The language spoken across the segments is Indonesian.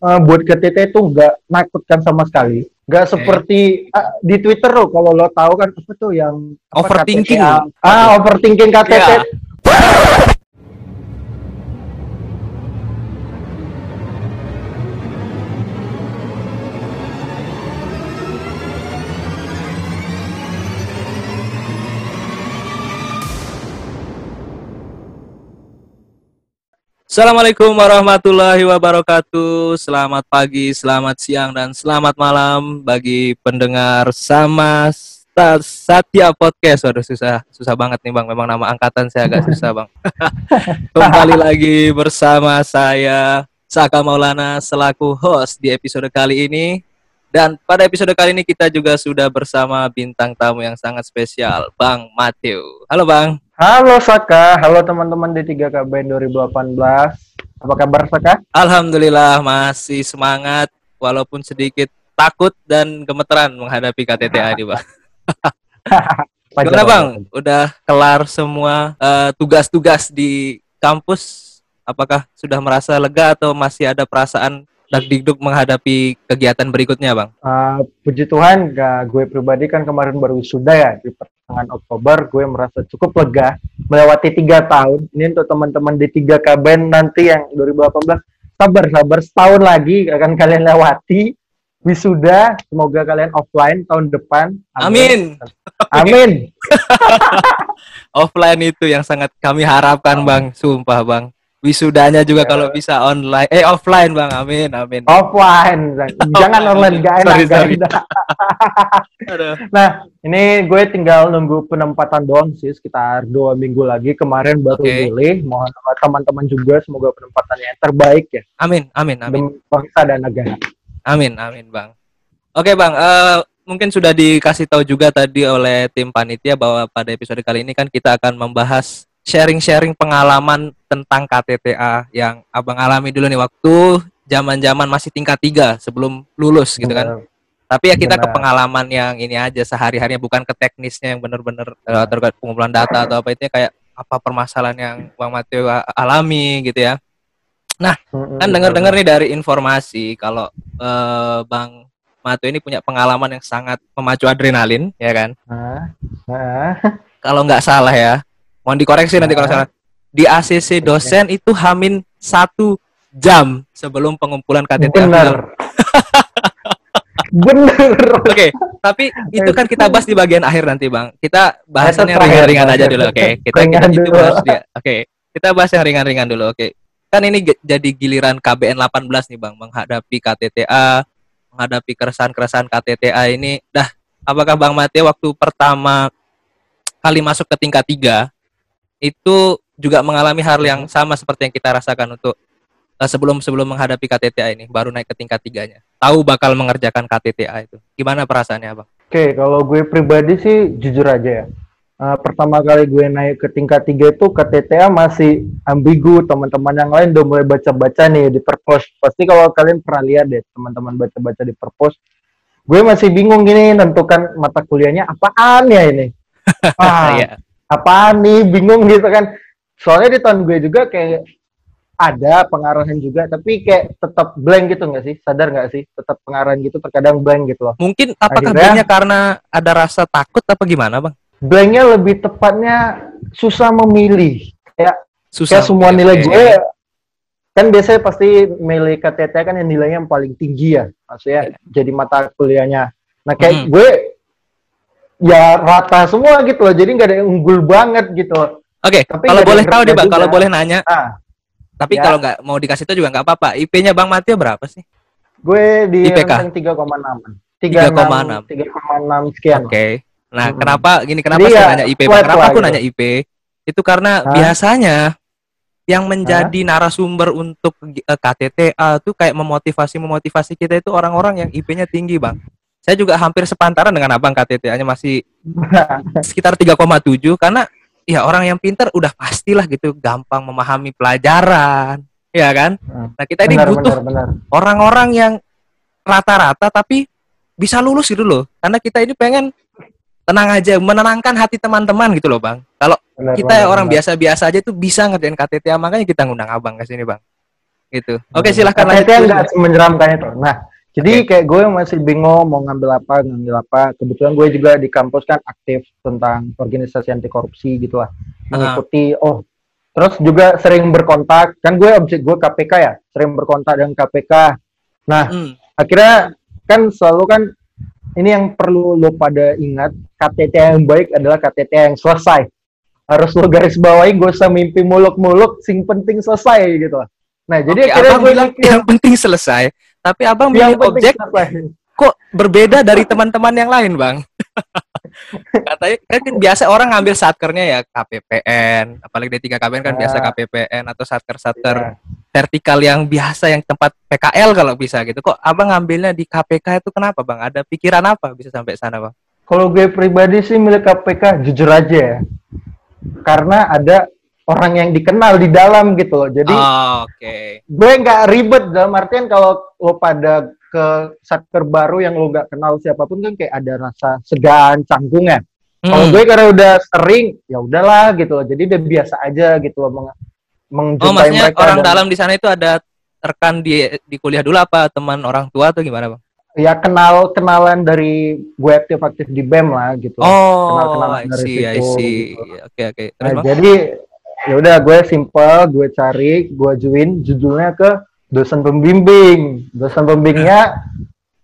uh, buat KTT itu nggak nakutkan sama sekali. Nggak okay. seperti uh, di Twitter loh, kalau lo tahu kan apa tuh yang apa, overthinking. Ah, overthinking KTT. Yeah. Assalamualaikum warahmatullahi wabarakatuh. Selamat pagi, selamat siang, dan selamat malam bagi pendengar sama Satya Podcast. Waduh susah, susah banget nih bang. Memang nama angkatan saya agak susah bang. Kembali lagi bersama saya Saka Maulana selaku host di episode kali ini. Dan pada episode kali ini kita juga sudah bersama bintang tamu yang sangat spesial, Bang Matthew. Halo Bang. Halo Saka, halo teman-teman di 3KBN 2018. Apa kabar Saka? Alhamdulillah masih semangat walaupun sedikit takut dan gemeteran menghadapi KTTA ini, Bang. Gimana Bang? Udah kelar semua uh, tugas-tugas di kampus? Apakah sudah merasa lega atau masih ada perasaan dagdikduk menghadapi kegiatan berikutnya, Bang? Uh, puji Tuhan, gak, gue pribadi kan kemarin baru sudah ya di pertengahan Oktober gue merasa cukup lega melewati tiga tahun. Ini untuk teman-teman di tiga KBN nanti yang 2018 sabar sabar. Setahun lagi akan kalian lewati wisuda. Semoga kalian offline tahun depan. Amin. Amin. Offline itu yang sangat kami harapkan bang. Sumpah bang wisudanya juga kalau bisa online. Eh offline bang. Amin amin. Offline jangan online gak enak sorry, sorry. nah ini gue tinggal nunggu penempatan doang sih sekitar dua minggu lagi. Kemarin baru okay. pilih mohon teman-teman juga semoga penempatannya yang terbaik ya. Amin amin amin. Bangsa dan negara. Amin amin bang. Oke bang uh, mungkin sudah dikasih tahu juga tadi oleh tim panitia bahwa pada episode kali ini kan kita akan membahas sharing-sharing pengalaman tentang KTTA yang abang alami dulu nih waktu zaman-zaman masih tingkat tiga sebelum lulus gitu kan. Tapi ya kita Benar. ke pengalaman yang ini aja sehari-harinya bukan ke teknisnya yang benar-benar uh, terkait pengumpulan data atau apa itu kayak apa permasalahan yang Bang Mateo alami gitu ya. Nah, kan dengar-dengar nih dari informasi kalau uh, Bang Mateo ini punya pengalaman yang sangat memacu adrenalin, ya kan? Kalau nggak salah ya, mohon dikoreksi nanti kalau salah. Di ACC dosen itu hamin satu jam sebelum pengumpulan KTT benar. Bener oke okay, tapi itu kan kita bahas di bagian akhir nanti bang. Kita bahasannya ringan-ringan aja dulu oke. Okay? kita kita itu bahas dia. Oke okay. kita bahas yang ringan-ringan dulu oke. Okay. kan ini jadi giliran KBN 18 nih bang menghadapi KTTA menghadapi keresahan-keresahan KTTA ini. Dah apakah bang Mate waktu pertama kali masuk ke tingkat tiga itu juga mengalami hal yang sama seperti yang kita rasakan untuk uh, sebelum sebelum menghadapi KTTA ini baru naik ke tingkat tiganya. Tahu bakal mengerjakan KTTA itu. Gimana perasaannya bang? Oke okay, kalau gue pribadi sih jujur aja ya. Uh, pertama kali gue naik ke tingkat tiga itu KTTA masih ambigu. Teman-teman yang lain udah mulai baca-baca nih di perpos. Pasti kalau kalian pernah lihat deh teman-teman baca-baca di perpos gue masih bingung gini tentukan mata kuliahnya apaan ya ini? Ah, yeah apa nih? Bingung gitu kan. Soalnya di tahun gue juga kayak ada pengarahan juga tapi kayak tetap blank gitu nggak sih? Sadar nggak sih? Tetap pengarahan gitu terkadang blank gitu loh. Mungkin apakah blanknya karena ada rasa takut apa gimana bang? Blanknya lebih tepatnya susah memilih. Kayak susah kayak semua nilai gue kan biasanya pasti milih KTT kan yang nilainya yang paling tinggi ya. Maksudnya yeah. jadi mata kuliahnya. Nah kayak hmm. gue ya rata semua gitu loh. Jadi nggak ada yang unggul banget gitu. Oke, okay, kalau boleh tahu deh Bang, kalau boleh nanya. Ah, tapi ya. kalau nggak mau dikasih tahu juga nggak apa-apa. IP-nya Bang Matio berapa sih? Gue di IPK 3,6. 3,6. 3,6 sekian. Oke. Okay. Nah, hmm. kenapa gini kenapa Jadi saya ya, nanya IP? Bang? Kenapa aku gitu. nanya IP? Itu karena Hah? biasanya yang menjadi Hah? narasumber untuk uh, KTTA itu kayak memotivasi memotivasi kita itu orang-orang yang IP-nya tinggi, Bang saya juga hampir sepantaran dengan abang KTTA-nya masih sekitar 3,7 karena ya orang yang pintar udah pastilah gitu gampang memahami pelajaran ya kan? Hmm. nah kita ini benar, butuh orang-orang yang rata-rata tapi bisa lulus gitu loh. Karena kita ini pengen tenang aja menenangkan hati teman-teman gitu loh bang. Kalau kita benar, orang biasa-biasa aja tuh bisa ngerjain KTTA makanya kita ngundang abang ke sini bang. Gitu. Oke silahkan lanjut. KTT nggak menyeramkan itu. Nah jadi okay. kayak gue masih bingung mau ngambil apa ngambil apa kebetulan gue juga di kampus kan aktif tentang organisasi anti korupsi gitu lah mengikuti uh -huh. oh terus juga sering berkontak kan gue objek gue KPK ya sering berkontak dengan KPK nah hmm. akhirnya kan selalu kan ini yang perlu lo pada ingat KTT yang baik adalah KTT yang selesai harus lo garis bawahi gue usah mimpi muluk-muluk sing penting selesai gitu nah jadi Oke, akhirnya gue bilang yang penting selesai tapi abang yang objek selesai. kok berbeda dari teman-teman yang lain bang katanya kan biasa orang ngambil satkernya ya KPPN apalagi D3 KPPN kan ya. biasa KPPN atau satker-satker ya. vertikal yang biasa yang tempat PKL kalau bisa gitu kok abang ngambilnya di KPK itu kenapa bang ada pikiran apa bisa sampai sana bang kalau gue pribadi sih milik KPK jujur aja ya karena ada orang yang dikenal di dalam gitu loh. Jadi oh, okay. gue nggak ribet dalam artian kalau lo pada ke satker baru yang lo gak kenal siapa pun kan kayak ada rasa segan canggung ya hmm. kalau gue karena udah sering ya udahlah gitu loh. Jadi udah biasa aja gitu loh meng oh maksudnya orang dan... dalam di sana itu ada rekan di di kuliah dulu apa? Teman orang tua atau gimana bang? Ya kenal kenalan dari gue aktif aktif di bem lah gitu. Oh kenal kenalan dari see, situ oke gitu. oke okay, nah, jadi ya udah gue simple gue cari gue join judulnya ke dosen pembimbing. Dosen pembimbingnya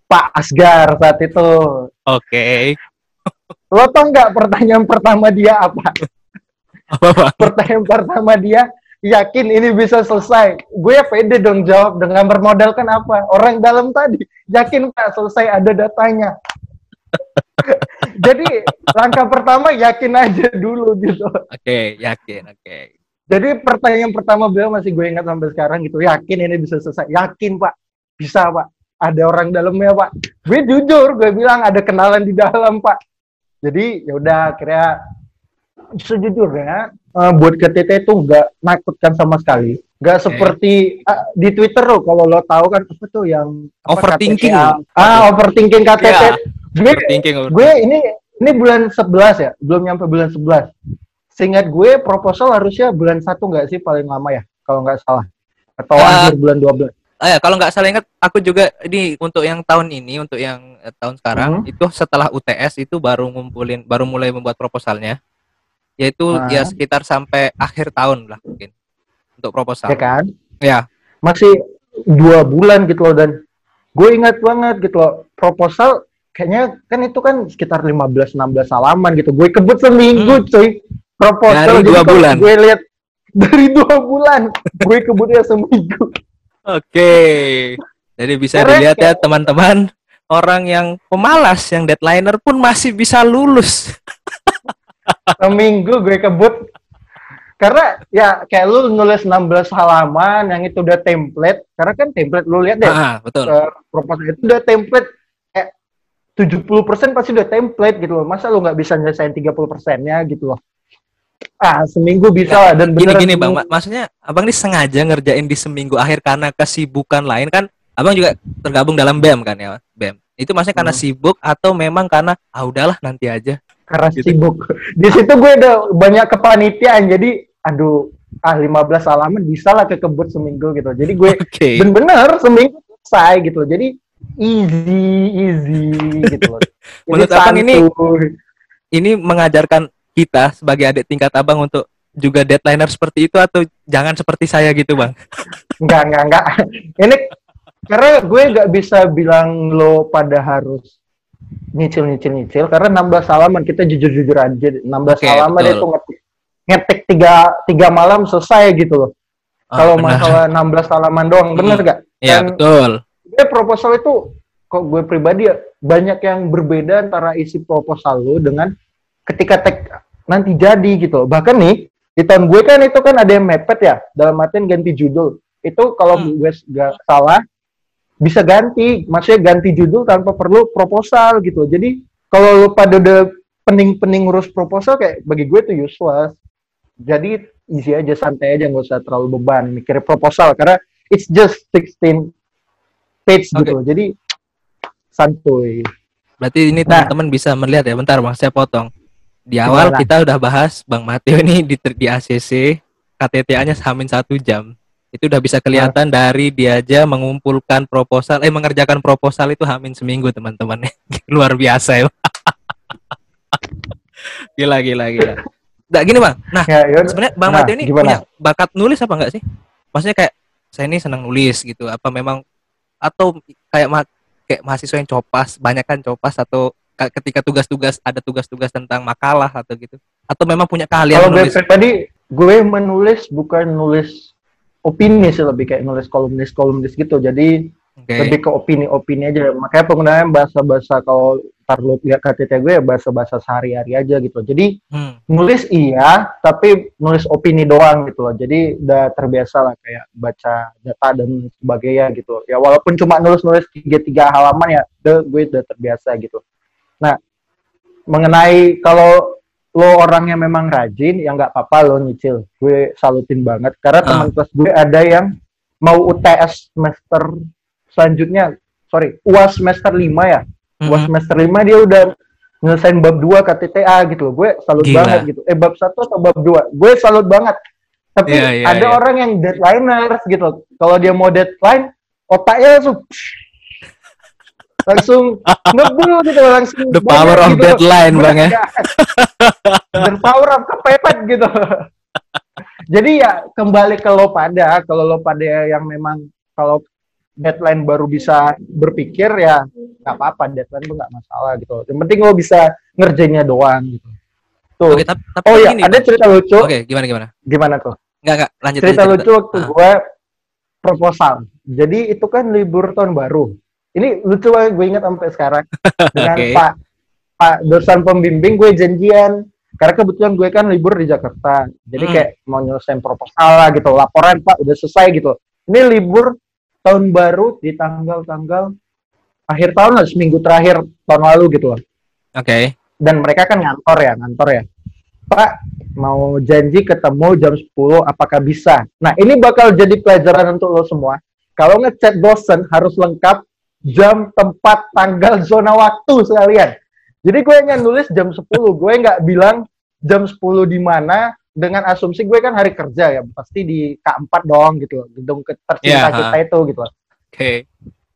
Pak Asgar saat itu. Oke. Okay. Lo tau nggak pertanyaan pertama dia apa? apa pertanyaan pertama dia, yakin ini bisa selesai. Gue ya pede dong jawab dengan bermodalkan apa? Orang dalam tadi, yakin Pak selesai ada datanya. Jadi langkah pertama yakin aja dulu gitu. Oke, okay, yakin, oke. Okay. Jadi pertanyaan pertama beliau masih gue ingat sampai sekarang gitu. Yakin ini bisa selesai? Yakin pak, bisa pak. Ada orang dalamnya pak. Gue jujur, gue bilang ada kenalan di dalam pak. Jadi ya udah akhirnya sejujurnya uh, buat KTT itu nggak nakutkan sama sekali. Nggak okay. seperti uh, di Twitter loh kalau lo tahu kan apa tuh yang apa, overthinking. Ah, overthinking KTT. Yeah. Gue, gue ini ini bulan 11 ya, belum nyampe bulan 11 seingat gue proposal harusnya bulan satu nggak sih paling lama ya kalau nggak salah atau uh, akhir bulan 12 Ah ya, kalau nggak salah ingat, aku juga ini untuk yang tahun ini, untuk yang eh, tahun sekarang hmm. itu setelah UTS itu baru ngumpulin, baru mulai membuat proposalnya, yaitu uh. ya sekitar sampai akhir tahun lah mungkin untuk proposal. Ya kan? Ya. Masih dua bulan gitu loh dan gue ingat banget gitu loh proposal kayaknya kan itu kan sekitar 15 16 halaman gitu. Gue kebut seminggu hmm. cuy proposal. Dari dua bulan. gue lihat dari dua bulan gue kebutnya seminggu. Oke. Okay. jadi bisa Karena dilihat ya teman-teman. Orang yang pemalas yang deadlineer pun masih bisa lulus. Seminggu gue kebut. Karena ya kayak lu nulis 16 halaman yang itu udah template karena kan template lu lihat deh. Ah, betul. Uh, proposal itu udah template 70% pasti udah template gitu loh. Masa lu nggak bisa nyelesain 30 persennya gitu loh? Ah seminggu bisa lah dan gini gini bang. mak maksudnya abang ini sengaja ngerjain di seminggu akhir karena kesibukan lain kan abang juga tergabung dalam bem kan ya bem? Itu maksudnya karena hmm. sibuk atau memang karena ah udahlah nanti aja. Karena gitu. sibuk. Di situ gue udah banyak kepanitiaan. Jadi aduh ah 15 halaman bisa lah ke kebut seminggu gitu. Jadi gue okay. bener-bener seminggu selesai gitu. Jadi easy easy gitu loh menurut abang ini ini mengajarkan kita sebagai adik tingkat abang untuk juga deadlineer seperti itu atau jangan seperti saya gitu bang? Enggak, enggak, enggak. Ini karena gue nggak bisa bilang lo pada harus nyicil nyicil nyicil karena 16 halaman kita jujur jujur aja 16 okay, halaman betul. itu ngetik ngetik tiga tiga malam selesai gitu loh. Oh, Kalau masalah 16 halaman doang, bener gak? Iya betul. Dia proposal itu kok gue pribadi ya banyak yang berbeda antara isi proposal lo dengan ketika tek nanti jadi gitu. Bahkan nih di tahun gue kan itu kan ada yang mepet ya dalam artian ganti judul. Itu kalau hmm. gue gak salah bisa ganti, maksudnya ganti judul tanpa perlu proposal gitu. Jadi kalau lu pada udah pening-pening ngurus proposal kayak bagi gue itu useless. Jadi isi aja santai aja nggak usah terlalu beban mikir proposal karena it's just 16 page okay. gitu. Jadi santuy. Berarti ini nah. teman-teman nah, bisa melihat ya. Bentar Bang, saya potong. Di awal Gimana? kita udah bahas Bang Mateo ini di, di ACC KTTA-nya hamin satu jam. Itu udah bisa kelihatan dari dia aja mengumpulkan proposal, eh mengerjakan proposal itu hamin seminggu teman-teman. Luar biasa ya. gila, gila, gila. Nah, gini bang. Nah, Ya, ya, sebenarnya bang nah, Mateo ini gimana? punya bakat nulis apa enggak sih? Maksudnya kayak saya ini senang nulis gitu. Apa memang atau kayak ma kayak mahasiswa yang copas, banyak kan copas atau ka- ketika tugas-tugas ada tugas-tugas tentang makalah atau gitu? Atau memang punya keahlian Kalau gue pribadi, gue menulis bukan nulis opini sih lebih kayak nulis kolumnis kolumnis gitu. Jadi Oke. lebih ke opini-opini aja. Makanya penggunaan bahasa-bahasa kalau ntar lu lihat KTT gue ya bahasa-bahasa sehari-hari aja gitu. Jadi Hmm. nulis iya, tapi nulis opini doang gitu loh. Jadi udah terbiasa lah kayak baca data dan sebagainya gitu. Ya walaupun cuma nulis-nulis tiga-tiga halaman ya, udah, gue udah terbiasa gitu. Nah, mengenai kalau lo orangnya memang rajin, ya nggak apa-apa lo nyicil. Gue salutin banget. Karena Ah. teman kelas gue ada yang mau UTS semester selanjutnya, sorry, UAS semester 5 ya. UAS Mhm. semester 5 dia udah nyelesain bab 2 KTTA gitu loh. Gue salut Gila. banget gitu. Eh bab 1 atau bab 2? Gue salut banget. Tapi Iya, iya, ada iya. orang yang deadliners gitu. Kalau dia mau deadline, otaknya langsung langsung ngebul gitu langsung The power of gitu. deadline, Bang, ya. The power of kepepet gitu. Jadi ya kembali ke lo pada, kalau lo pada yang memang kalau deadline baru bisa berpikir ya nggak apa-apa deadline tuh nggak masalah gitu. Yang penting lo bisa ngerjainnya doang gitu. Tuh. Oke, tapi, tapi oh gini, ada cerita lucu. Oke, gimana gimana? Gimana tuh? Enggak enggak, lanjut cerita aja, lucu waktu Ah. gue proposal. Jadi itu kan libur tahun baru. Ini lucu banget gue ingat sampai sekarang dengan Oke. Pak Pak dosen pembimbing gue janjian karena kebetulan gue kan libur di Jakarta. Jadi Hmm. kayak mau nyelesain proposal lah gitu, laporan Pak udah selesai gitu. Ini libur tahun baru di tanggal-tanggal akhir tahun lah, seminggu terakhir tahun lalu gitu loh Oke. dan mereka kan ngantor ya, ngantor ya. Pak, mau janji ketemu jam 10, apakah bisa? Nah, ini bakal jadi pelajaran untuk lo semua. Kalau ngechat dosen harus lengkap jam, tempat, tanggal, zona waktu sekalian. Jadi gue nggak nulis jam 10, gue nggak bilang jam 10 di mana dengan asumsi gue kan hari kerja ya, pasti di K4 dong gitu, loh, gedung tercinta Iya, kita itu gitu. Oke.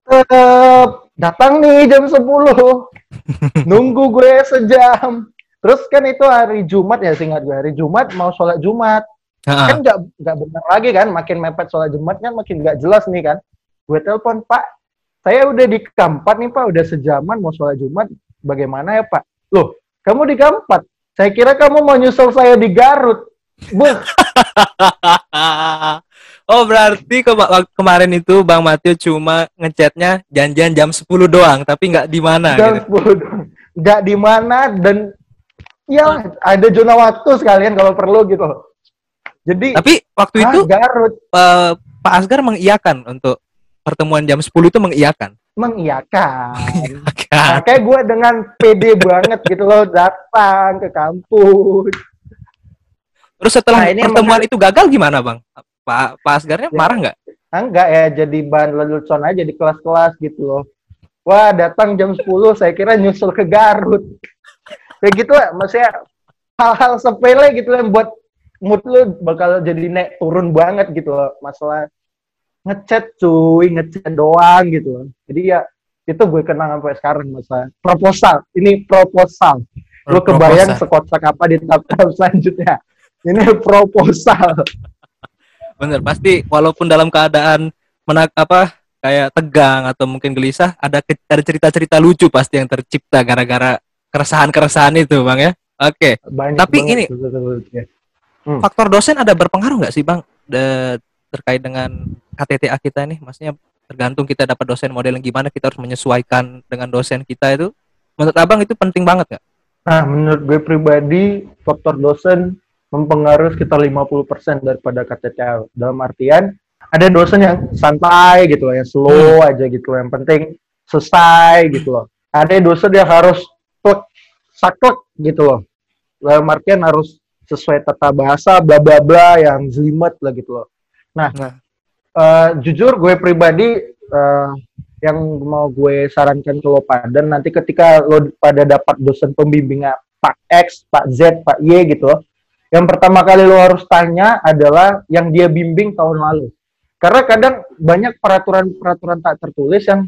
Tetep datang nih jam 10 nunggu gue sejam. Terus kan itu hari Jumat ya singkat gue. Hari Jumat mau sholat Jumat. Heeh. kan nggak nggak benar lagi kan makin mepet sholat Jumat kan makin nggak jelas nih kan. Gue telepon Pak saya udah di Kampat nih Pak. Udah sejaman mau sholat Jumat. Bagaimana ya Pak? Loh kamu di Kampat saya kira kamu mau nyusul saya di Garut oh berarti wak- kemarin itu Bang Mateo cuma ngechatnya janjian jam 10 doang, tapi nggak di mana jam gitu. 10 dong. nggak di mana dan ya ada zona waktu sekalian kalau perlu gitu jadi Tapi waktu ah, itu Garut eh, Pak Asgar mengiyakan untuk pertemuan jam 10 itu mengiyakan. mengiyakan. Kan? Makanya gue dengan pede banget gitu loh datang ke kampus. Terus setelah Nah, ini pertemuan emang- itu gagal gimana, Bang? Pak Pak Asgarnya Ya. marah nggak? Enggak ya jadi bahan lelucon aja di kelas-kelas gitu loh. Wah datang jam 10 saya kira nyusul ke Garut. Kayak gitu lah maksudnya hal-hal sepele gitu yang buat mood lu bakal jadi naik turun banget gitu loh. Masalah ngechat cuy, ngechat doang gitu loh. Jadi ya itu gue kenang sampai sekarang masalah proposal. Ini proposal. Lu kebayang sekocak apa di tahap selanjutnya. Ini proposal. Bener, pasti walaupun dalam keadaan menak apa kayak tegang atau mungkin gelisah, ada ke- ada cerita-cerita lucu pasti yang tercipta gara-gara keresahan-keresahan itu, Bang ya. Oke. Banyak Tapi banget ini- ya. Faktor dosen ada berpengaruh nggak sih, Bang? De- terkait dengan KTTA kita nih, maksudnya tergantung kita dapat dosen model yang gimana, kita harus menyesuaikan dengan dosen kita itu. Menurut Abang itu penting banget nggak? Nah, menurut gue pribadi, faktor dosen mempengaruhi sekitar 50% daripada KTTA. Dalam artian, ada dosen yang santai gitu loh, yang slow aja gitu loh. Yang penting selesai gitu loh. Ada dosen yang harus plek, saklek gitu loh. Dalam artian harus sesuai tata bahasa, bla bla bla, yang jelimet lah gitu loh. Nah, Nah. eh, jujur gue pribadi eh, yang mau gue sarankan ke lo pada nanti ketika lo pada dapat dosen pembimbingnya Pak X, Pak Z, Pak Y gitu loh. Yang pertama kali lo harus tanya adalah yang dia bimbing tahun lalu. Karena kadang banyak peraturan-peraturan tak tertulis yang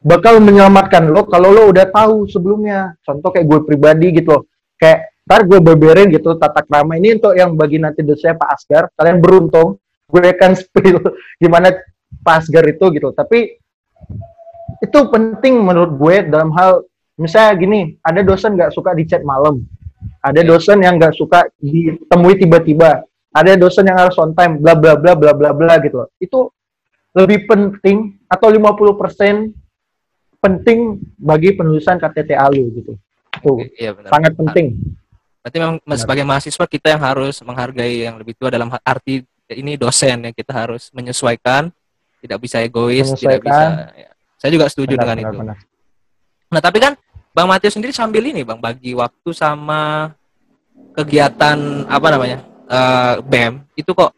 bakal menyelamatkan lo kalau lo udah tahu sebelumnya. Contoh kayak gue pribadi gitu loh. Kayak ntar gue beberin gitu tata krama ini untuk yang bagi nanti dosanya Pak Asgar. Kalian beruntung. Gue akan spill gimana Pak Asgar itu gitu. Tapi itu penting menurut gue dalam hal misalnya gini, ada dosen nggak suka di chat malam. Ada dosen yang nggak suka ditemui tiba-tiba. Ada dosen yang harus on time, bla bla bla bla bla bla gitu loh. Itu lebih penting atau 50% penting bagi penulisan KTTA lu gitu. Tuh, iya, benar. sangat penting. Berarti memang benar. sebagai mahasiswa kita yang harus menghargai yang lebih tua dalam arti ini dosen yang kita harus menyesuaikan, tidak bisa egois, tidak bisa. Ya. Saya juga setuju benar, dengan benar, itu. Benar. Nah tapi kan Bang Matius sendiri sambil ini Bang bagi waktu sama kegiatan apa namanya uh, BEM itu kok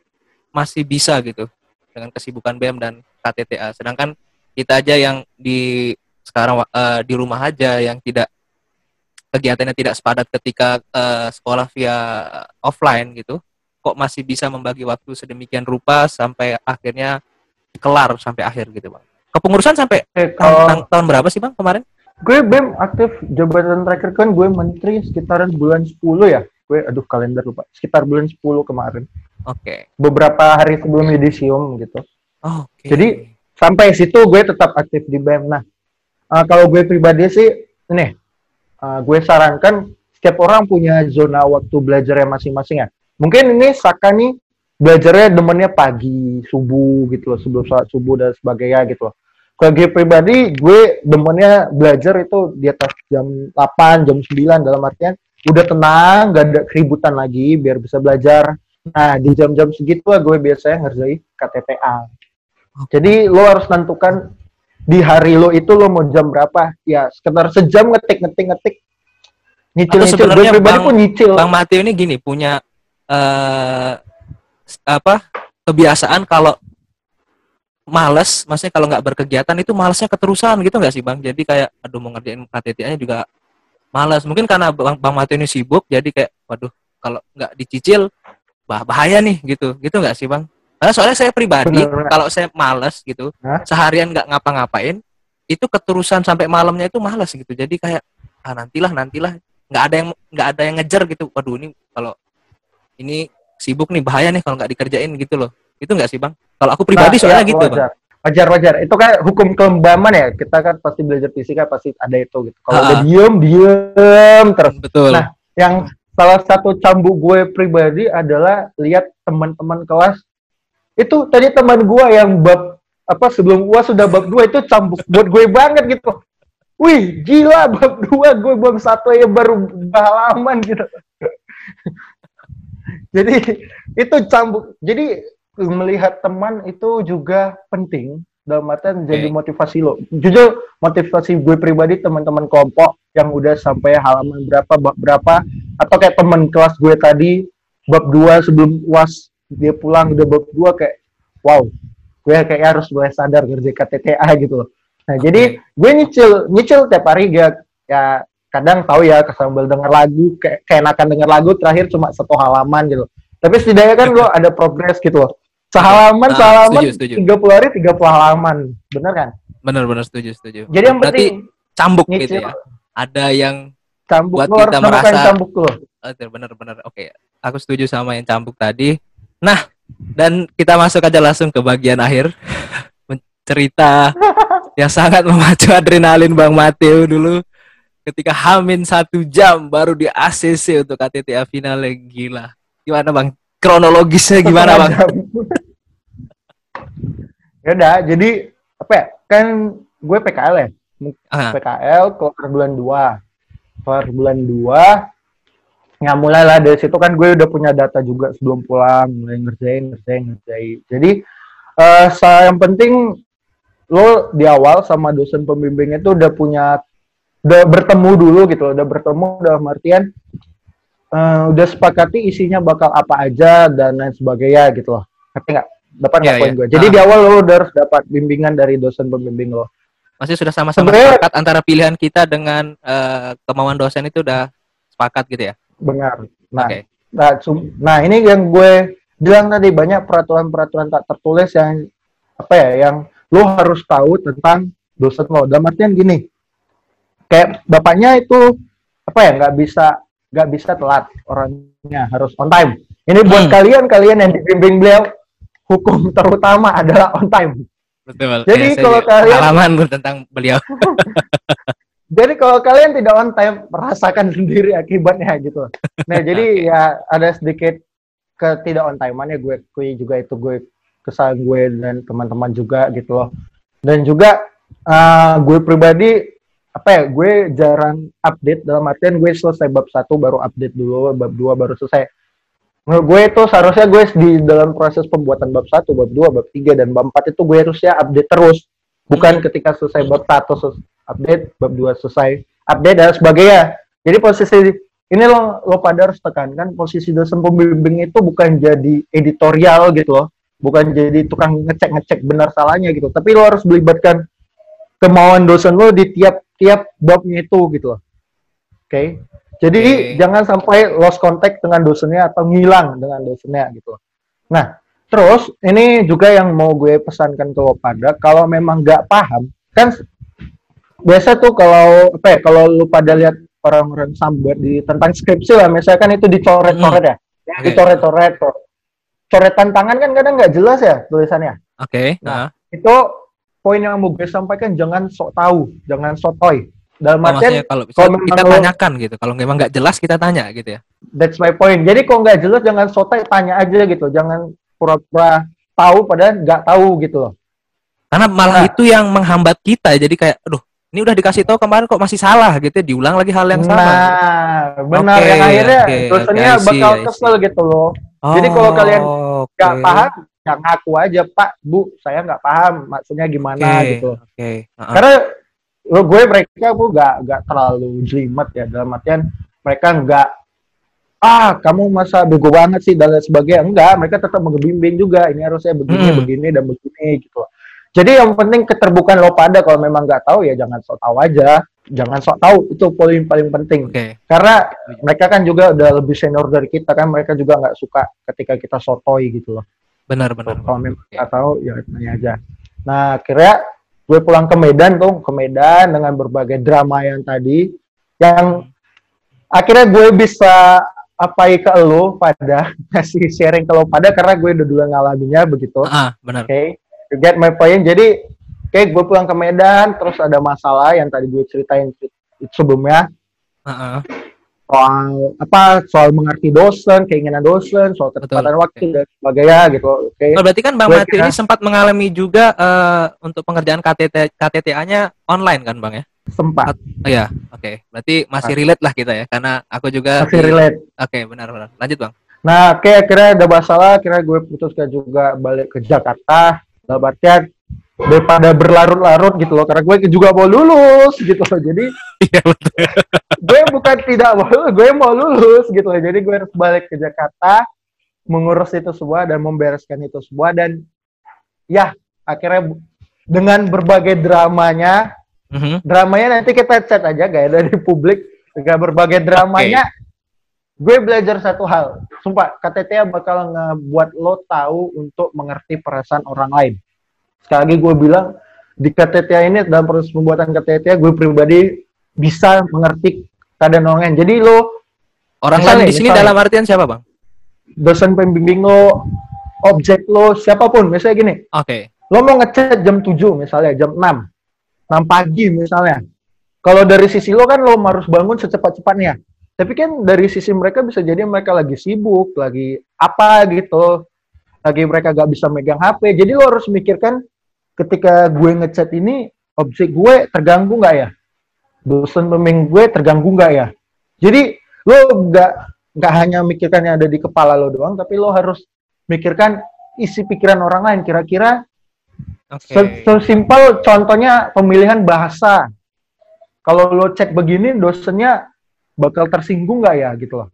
masih bisa gitu dengan kesibukan BEM dan KTTA. Sedangkan kita aja yang di sekarang uh, di rumah aja yang tidak kegiatannya tidak sepadat ketika uh, sekolah via offline gitu kok masih bisa membagi waktu sedemikian rupa sampai akhirnya kelar sampai akhir gitu bang kepengurusan sampai eh, kalau, tahun, tahun berapa sih bang kemarin gue BEM aktif. Jabatan terakhir kan gue menteri sekitaran bulan 10 ya. Gue aduh kalender lupa. Sekitar bulan 10 kemarin. Oke. Okay. beberapa hari sebelum yudisium gitu. Oh, okay. jadi sampai situ gue tetap aktif di BEM. Nah uh, kalau gue pribadi sih ini uh, gue sarankan setiap orang punya zona waktu belajar yang masing-masing ya. Mungkin ini Saka nih belajarnya demennya pagi subuh gitu loh. Sebelum sholat subuh dan sebagainya gitu loh gue pribadi gue demennya belajar itu di atas jam 8 jam 9 dalam artian udah tenang gak ada keributan lagi biar bisa belajar. Nah di jam-jam segitu lah gue biasanya ngerjain KTTA jadi lo harus tentukan di hari lo itu lo mau jam berapa. Ya sekitar sejam ngetik ngetik ngetik. Nyicil Atau nyicil gue pribadi bang, pun nyicil. Bang Mateo ini gini punya uh, apa kebiasaan kalau males maksudnya kalau nggak berkegiatan itu malesnya keterusan gitu nggak sih bang jadi kayak aduh mau ngerjain KTT-nya juga malas mungkin karena bang, bang Mateo ini sibuk jadi kayak waduh kalau nggak dicicil bah bahaya nih gitu gitu nggak sih bang karena soalnya saya pribadi, Bener. kalau saya males gitu, Hah? seharian nggak ngapa-ngapain, itu keterusan sampai malamnya itu males gitu. Jadi kayak ah nantilah nantilah nggak ada yang nggak ada yang ngejar gitu. Waduh ini kalau ini sibuk nih bahaya nih kalau nggak dikerjain gitu loh. Itu nggak sih bang? Kalau aku pribadi nah, soalnya ya, gitu wajar. bang. Wajar wajar. Itu kan hukum kelembaman ya. Kita kan pasti belajar fisika pasti ada itu gitu. Kalau udah diem diem terus. Betul. Nah yang salah satu cambuk gue pribadi adalah lihat teman-teman kelas itu tadi teman gue yang bab apa sebelum gua sudah bab dua itu cambuk buat gue banget gitu wih gila bab dua gue bab satu ya baru halaman gitu jadi itu cambuk jadi melihat teman itu juga penting dalam artian jadi motivasi lo. Jujur motivasi gue pribadi teman-teman kelompok yang udah sampai halaman berapa bab berapa atau kayak teman kelas gue tadi bab dua sebelum uas dia pulang udah bab dua kayak wow gue kayak harus mulai sadar kerja KTTA gitu loh. Nah okay. jadi gue nyicil nyicil tiap hari ya ya kadang tahu ya sambil denger lagu kayak keenakan denger lagu terakhir cuma satu halaman gitu. Tapi setidaknya kan gue ada progres gitu loh sehalaman nah, sehalaman tiga puluh hari tiga puluh halaman. Bener kan? Bener bener setuju setuju. Jadi yang Berarti penting cambuk nyicil. gitu ya? Ada yang cambuk buat kita merasa cambuk lo oh, bener bener oke aku setuju sama yang cambuk tadi. Nah dan kita masuk aja langsung ke bagian akhir. Cerita yang sangat memacu adrenalin Bang Mateo dulu. Ketika Hamin satu jam baru di ACC untuk KTTA final gila. Gimana Bang? Kronologisnya gimana Bang? Ya udah, jadi apa ya? Kan gue PKL ya. Aha. PKL keluar bulan 2. Keluar bulan 2 ya mulai lah dari situ kan gue udah punya data juga sebelum pulang mulai ngerjain ngerjain ngerjain jadi uh, yang penting lo di awal sama dosen pembimbingnya itu udah punya udah bertemu dulu gitu udah bertemu udah artian uh, udah sepakati isinya bakal apa aja dan lain sebagainya gitu loh ngerti nggak dapat yeah, poin yeah. gue jadi nah. di awal lo udah harus dapat bimbingan dari dosen pembimbing lo masih sudah sama-sama sepakat antara pilihan kita dengan uh, kemauan dosen itu udah sepakat gitu ya Benar. Nah, okay. nah, nah ini yang gue bilang tadi banyak peraturan-peraturan tak tertulis yang apa ya yang lo harus tahu tentang dosen lo. Dalam artian gini, kayak bapaknya itu apa ya nggak bisa nggak bisa telat orangnya harus on time. Ini buat Hmm. kalian kalian yang dibimbing beliau hukum terutama adalah on time. Betul. Jadi Ya, saya kalau kalian- pengalaman tentang beliau. Jadi kalau kalian tidak on time, merasakan sendiri akibatnya gitu. Nah, jadi ya ada sedikit ketidak on time-annya gue kui juga itu gue kesalahan gue dan teman-teman juga gitu loh. Dan juga eh, gue pribadi apa ya, gue jarang update dalam artian gue selesai bab satu baru update dulu, bab dua baru selesai. Menurut gue itu seharusnya gue di dalam proses pembuatan bab satu, bab dua, bab tiga dan bab empat itu gue harusnya update terus. Bukan ketika selesai bab satu selesai update, bab 2 selesai, update dan sebagainya. Jadi posisi ini lo lo pada harus tekankan posisi dosen pembimbing itu bukan jadi editorial gitu loh, bukan jadi tukang ngecek-ngecek benar salahnya gitu, tapi lo harus melibatkan kemauan dosen lo di tiap-tiap babnya itu gitu loh. Oke. Jadi Oke. jangan sampai lost contact dengan dosennya atau ngilang dengan dosennya gitu. Nah, terus ini juga yang mau gue pesankan ke lo pada kalau memang nggak paham kan biasa tuh kalau apa ya kalau lu pada lihat orang-orang sambat di tentang skripsi lah misalkan itu dicoret-coret ya, ya Oke. dicoret-coret. Coretan tangan kan kadang nggak jelas ya tulisannya. Oke. Nah, Nah, Itu poin yang mau gue sampaikan jangan sok tahu, jangan sotoy. Dalam oh, artian kalau kalau kita tanyakan gitu. Kalau memang nggak jelas kita tanya gitu ya. that's my point. Jadi kalau nggak jelas jangan sotoy, tanya aja gitu. Jangan pura-pura tahu padahal nggak tahu gitu loh. Karena malah Nah. itu yang menghambat kita. Jadi kayak, aduh, ini udah dikasih tahu kemarin kok masih salah gitu. ya. Diulang lagi hal yang sama. Nah, benar Oke, yang akhirnya oke, dosennya oke, I see, bakal kesel gitu loh. Jadi kalau kalian oke. nggak paham, ya ngaku aja Pak, Bu, saya nggak paham maksudnya gimana Oke, gitu. Oke. Heeh. Karena lo gue mereka gue nggak nggak terlalu jelimet ya dalam artian mereka nggak ah kamu masa bego banget sih dan lain sebagainya. Enggak mereka tetap membimbing juga ini harusnya begini Hmm. begini dan begini gitu jadi yang penting keterbukaan lo pada kalau memang nggak tahu ya jangan sok tahu aja. Jangan sok tahu itu poin paling penting. Oke. karena mereka kan juga udah lebih senior dari kita kan mereka juga nggak suka ketika kita sotoy gitu loh. Benar, benar. kalau memang nggak tahu ya tanya aja. Nah akhirnya gue pulang ke Medan tuh ke Medan dengan berbagai drama yang tadi yang akhirnya gue bisa apai ke lo pada kasih sharing ke lo pada karena gue udah dulu ngalaminnya begitu oke Ah, benar. you get my point jadi oke gue pulang ke Medan terus ada masalah yang tadi gue ceritain sebelumnya Heeh. Soal apa soal mengerti dosen keinginan dosen soal ketepatan Betul. waktu dan sebagainya gitu oke Oh, berarti kan Bang Gue Mati kira- ini sempat mengalami juga eh, untuk pengerjaan KTT KTTA-nya online kan, Bang ya? sempat Oh iya, oke. Berarti masih relate lah kita ya, karena aku juga masih relate Oke, benar-benar. Lanjut, Bang. Nah, oke akhirnya ada masalah, akhirnya gue putuskan juga balik ke Jakarta. Dalam artian daripada berlarut-larut gitu loh, karena gue juga mau lulus gitu loh. Jadi Iya, gue bukan tidak mau lulus, gue mau lulus gitu loh. Jadi gue harus balik ke Jakarta, mengurus itu semua dan membereskan itu semua. Dan ya akhirnya dengan berbagai dramanya, Mhm. dramanya nanti kita chat aja gak dari publik. Dengan berbagai dramanya gue belajar satu hal. Sumpah KTTA bakal ngebuat lo tahu untuk mengerti perasaan orang lain sekali lagi gue bilang di KTTA ini dalam proses pembuatan KTTA gue pribadi bisa mengerti keadaan orang lain jadi lo Orang lain di sini misalnya. dalam artian siapa, Bang? dosen pembimbing lo objek lo siapa pun misalnya gini Oke. lo mau ngechat jam 7 misalnya jam 6 6 pagi misalnya kalau dari sisi lo kan lo harus bangun secepat-cepatnya tapi kan dari sisi mereka bisa jadi mereka lagi sibuk lagi apa gitu lagi mereka gak bisa megang HP jadi lo harus mikirkan ketika gue ngechat ini objek gue terganggu nggak ya dosen pembimbing gue terganggu nggak ya jadi lo nggak nggak hanya mikirkan yang ada di kepala lo doang tapi lo harus mikirkan isi pikiran orang lain kira-kira Oke. Se- Sesimpel contohnya pemilihan bahasa. Kalau lo chat begini, dosennya bakal tersinggung nggak ya gitu loh.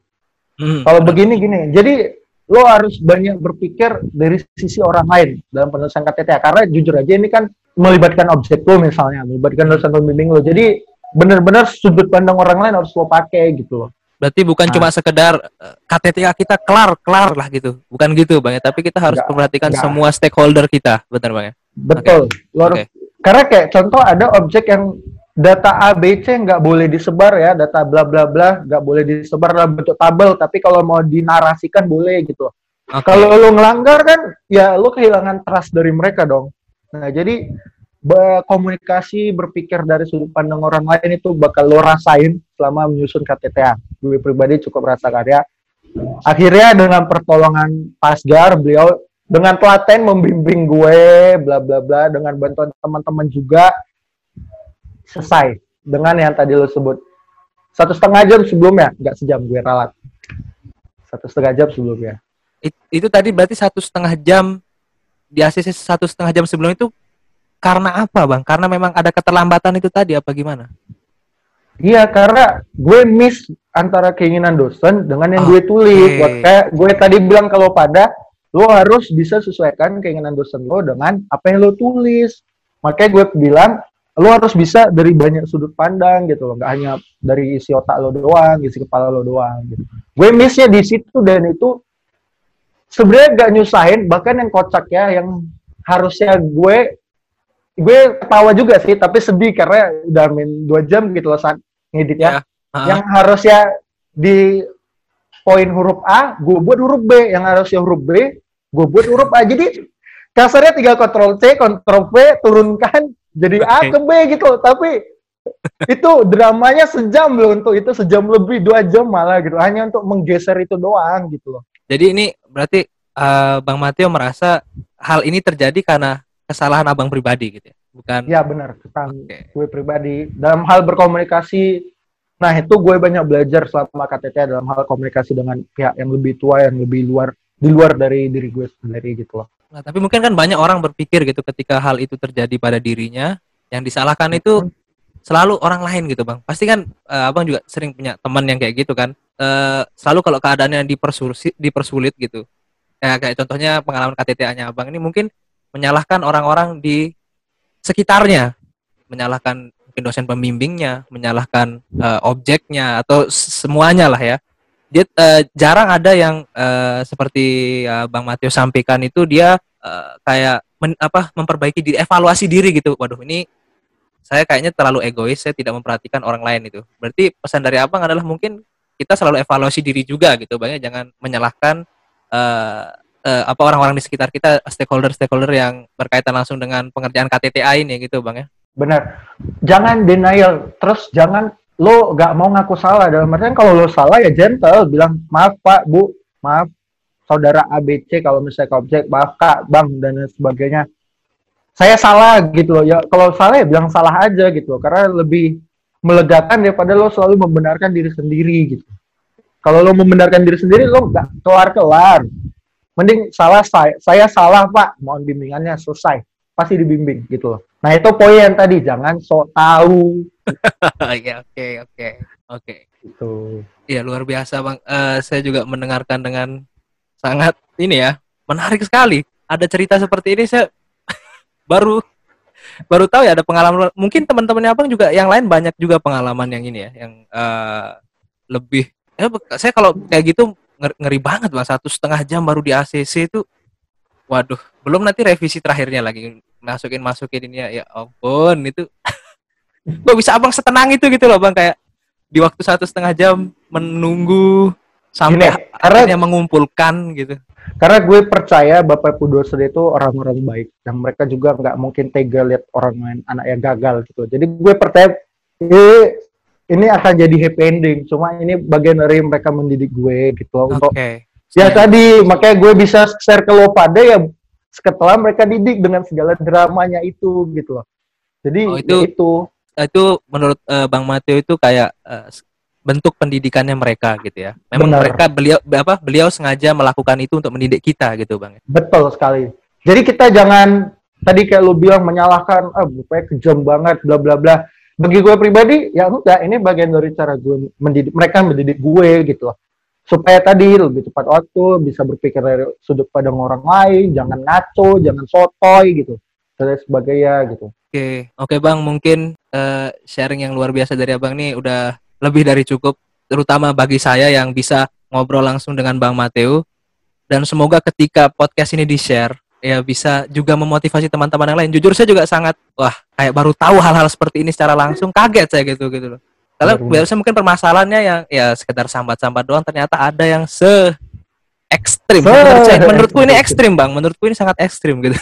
Hmm, Kalau begini gini, jadi lo harus banyak berpikir dari sisi orang lain dalam penulisan KTTA. Karena jujur aja ini kan melibatkan objek lo misalnya, melibatkan dosen pembimbing lo. Jadi benar-benar sudut pandang orang lain harus lo pakai gitu loh. Berarti bukan Nah. cuma sekedar eh, KTTA kita kelar kelar lah gitu. Bukan gitu, Bang ya, tapi kita harus Enggak, memperhatikan enggak. semua stakeholder kita, benar Bang ya? Betul. Lo harus- Oke. Karena kayak contoh ada objek yang data ABC nggak boleh disebar ya, data bla bla bla nggak boleh disebar dalam bentuk tabel, tapi kalau mau dinarasikan boleh gitu. Oke. Kalau lo ngelanggar kan, ya lo kehilangan trust dari mereka dong. Nah jadi berkomunikasi, berpikir dari sudut pandang orang lain itu bakal lo rasain selama menyusun KTTA. Gue pribadi cukup rasakan ya. Akhirnya dengan pertolongan Pasgar, beliau dengan telaten membimbing gue, bla bla bla, dengan bantuan teman-teman juga selesai dengan yang tadi lo sebut satu setengah jam sebelumnya, nggak sejam gue ralat. Satu setengah jam sebelumnya. It- itu tadi berarti satu setengah jam di ACC satu setengah jam sebelum itu karena apa bang? Karena memang ada keterlambatan itu tadi apa gimana? Iya, karena gue miss antara keinginan dosen dengan yang gue tulis. Oke. Buat kayak gue tadi bilang kalau pada lo harus bisa sesuaikan keinginan dosen lo dengan apa yang lo tulis. Makanya gue bilang lo harus bisa dari banyak sudut pandang gitu loh, nggak hanya dari isi otak lo doang, isi kepala lo doang. Gitu. Gue missnya di situ dan itu sebenarnya gak nyusahin, bahkan yang kocak ya, yang harusnya gue gue ketawa juga sih, tapi sedih karena udah main dua jam gitu loh saat ngedit ya. Ya. Ah, Yang harusnya di poin huruf A, gue buat huruf B. Yang harusnya huruf B, gue buat huruf A. Jadi kasarnya tinggal Ctrl C, Ctrl V, turunkan jadi A ke B gitu. Tapi itu dramanya sejam loh untuk itu sejam lebih dua jam malah gitu hanya untuk menggeser itu doang gitu loh Jadi ini berarti eh, Bang Mateo merasa hal ini terjadi karena kesalahan abang pribadi gitu ya, bukan? ya benar tentang Oke. gue pribadi dalam hal berkomunikasi nah itu gue banyak belajar selama KTT dalam hal komunikasi dengan pihak yang lebih tua yang lebih luar di luar dari diri gue sendiri gitu loh Nah, tapi mungkin kan banyak orang berpikir gitu ketika hal itu terjadi pada dirinya, yang disalahkan itu selalu orang lain gitu bang. Pasti kan eh, abang juga sering punya teman yang kayak gitu kan. Eh, selalu kalau keadaannya dipersulit, dipersulit gitu. Ya kayak contohnya pengalaman KTTA-nya abang ini mungkin menyalahkan orang-orang di sekitarnya, menyalahkan mungkin dosen pembimbingnya, menyalahkan eh, objeknya atau semuanya lah ya. Dia eh, jarang ada yang eh, seperti eh, Bang Mateo sampaikan itu dia eh, kayak men- apa memperbaiki diri, evaluasi diri gitu. Waduh, ini saya kayaknya terlalu egois, saya tidak memperhatikan orang lain itu. Berarti pesan dari Abang adalah mungkin kita selalu evaluasi diri juga gitu, Bang ya. Jangan menyalahkan eh, eh, apa orang-orang di sekitar kita, stakeholder-stakeholder yang berkaitan langsung dengan pengerjaan KTTA ini gitu, Bang ya. benar jangan denial terus jangan lo gak mau ngaku salah. Dalam artian kalau lo salah ya gentle bilang maaf pak bu maaf saudara ABC kalau misalnya objek maaf kak bang dan sebagainya. Saya salah gitu loh. Ya kalau salah ya bilang salah aja gitu loh. Karena lebih melegakan daripada lo selalu membenarkan diri sendiri gitu. Kalau lo membenarkan diri sendiri lo gak kelar kelar mending salah saya saya salah pak. Mohon bimbingannya selesai. Pasti dibimbing gitu loh. Nah itu poin yang tadi. Jangan sok tahu Iya, oke, oke. Oke. gitu Iya, luar biasa, Bang. Eh, saya juga mendengarkan dengan sangat ini ya, menarik sekali. Ada cerita seperti ini saya baru baru tahu ya ada pengalaman. Mungkin teman-temannya Abang juga yang lain banyak juga pengalaman yang ini ya, yang eh, lebih eh, saya kalau kayak gitu nger- ngeri banget, Bang. Satu setengah jam baru di ACC itu waduh, belum nanti revisi terakhirnya lagi masukin masukin ini ya, ya ampun itu kok bisa abang setenang itu gitu loh bang kayak di waktu satu setengah jam menunggu sampai Gini, akhirnya mengumpulkan gitu. karena gue percaya bapak ibu dosen itu orang-orang baik yang mereka juga nggak mungkin tega lihat orang lain anak yang gagal gitu. Jadi gue percaya ini, ini akan jadi happy ending. Cuma ini bagian dari mereka mendidik gue gitu. Loh, oke. untuk ya tadi makanya gue bisa share ke lo pada ya setelah mereka didik dengan segala dramanya itu gitu loh. Jadi Oh, ya itu- itu itu menurut eh, bang Mateo itu kayak eh, s- bentuk pendidikannya mereka gitu ya memang Benar. mereka beliau apa beliau sengaja melakukan itu untuk mendidik kita gitu bang Betul sekali. Jadi kita jangan tadi kayak lu bilang menyalahkan, ah bapaknya kejam banget, bla bla bla. Bagi gue pribadi, ya enggak, ini bagian dari cara gue mendidik mereka mendidik gue gitu loh. Supaya tadi lebih tepat waktu, bisa berpikir dari sudut pandang orang lain, jangan ngaco, jangan sotoy gitu. Dan sebagainya gitu. Oke, oke Bang, mungkin eh, sharing yang luar biasa dari Abang nih udah lebih dari cukup, terutama bagi saya yang bisa ngobrol langsung dengan Bang Mateo. Dan semoga ketika podcast ini di-share, ya bisa juga memotivasi teman-teman yang lain. Jujur saya juga sangat wah kayak baru tahu hal-hal seperti ini secara langsung kaget saya gitu gitu loh. Karena biasanya mungkin permasalahannya yang ya sekedar sambat-sambat doang ternyata ada yang se ekstrim. Menurut saya, menurutku ini ekstrim bang. Menurutku ini sangat ekstrim gitu.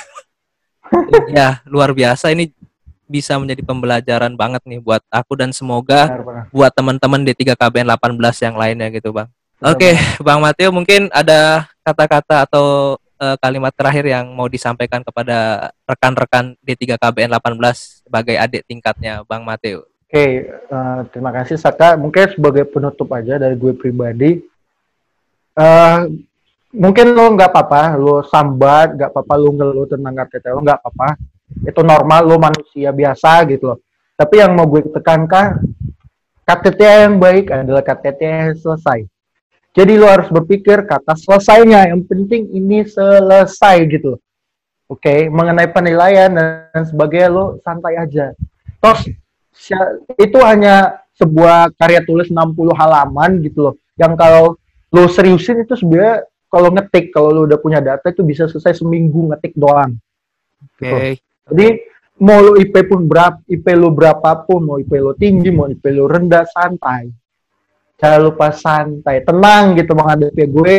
ya luar biasa ini bisa menjadi pembelajaran banget nih buat aku dan semoga benar, benar. buat teman-teman di 3 KBN 18 yang lainnya gitu bang. Oke, okay, Bang Mateo mungkin ada kata-kata atau uh, kalimat terakhir yang mau disampaikan kepada rekan-rekan D3 KBN 18 sebagai adik tingkatnya Bang Mateo. Oke, okay, uh, eh, terima kasih Saka. Mungkin sebagai penutup aja dari gue pribadi, uh, mungkin lo nggak apa-apa, lo sambat, nggak apa-apa lo ngeluh tentang KTT lo nggak apa-apa itu normal lo manusia biasa gitu loh tapi yang mau gue tekankan KTT yang baik adalah KTT yang selesai jadi lo harus berpikir kata selesainya yang penting ini selesai gitu oke okay? mengenai penilaian dan sebagainya lo santai aja terus itu hanya sebuah karya tulis 60 halaman gitu loh yang kalau lo seriusin itu sebenarnya kalau ngetik kalau lo udah punya data itu bisa selesai seminggu ngetik doang Oke. Okay. Jadi mau lo IP pun berapa, IP lo berapapun, mau IP lo tinggi, mau IP lo rendah, santai. Jangan lupa santai, tenang gitu menghadapi gue.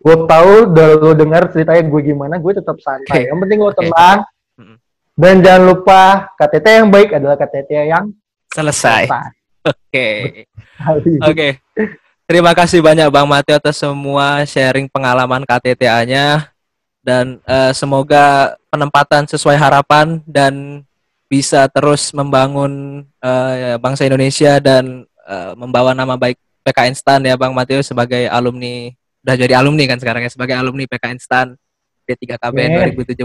Gue tahu, udah lo dengar ceritanya gue gimana, gue tetap santai. Okay. Yang penting lo tenang. Okay. Dan jangan lupa KTT yang baik adalah KTT yang selesai. Oke. Oke. Okay. Terima kasih banyak Bang Mateo atas semua sharing pengalaman KTTA-nya dan uh, semoga penempatan sesuai harapan dan bisa terus membangun uh, bangsa Indonesia dan uh, membawa nama baik PKN Stan ya Bang Mateo sebagai alumni udah jadi alumni kan sekarang ya sebagai alumni PKN Stan D3KBN 2017.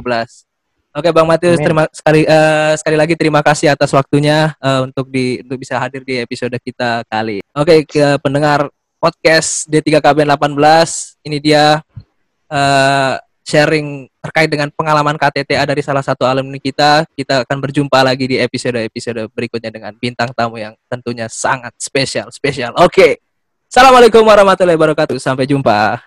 Oke Bang Matius terima sekali uh, sekali lagi terima kasih atas waktunya uh, untuk di untuk bisa hadir di episode kita kali. Oke ke pendengar podcast D3KBN 18 ini dia uh, sharing terkait dengan pengalaman KTTA dari salah satu alumni kita. Kita akan berjumpa lagi di episode-episode berikutnya dengan bintang tamu yang tentunya sangat spesial, spesial. Oke. Okay. Assalamualaikum warahmatullahi wabarakatuh. Sampai jumpa.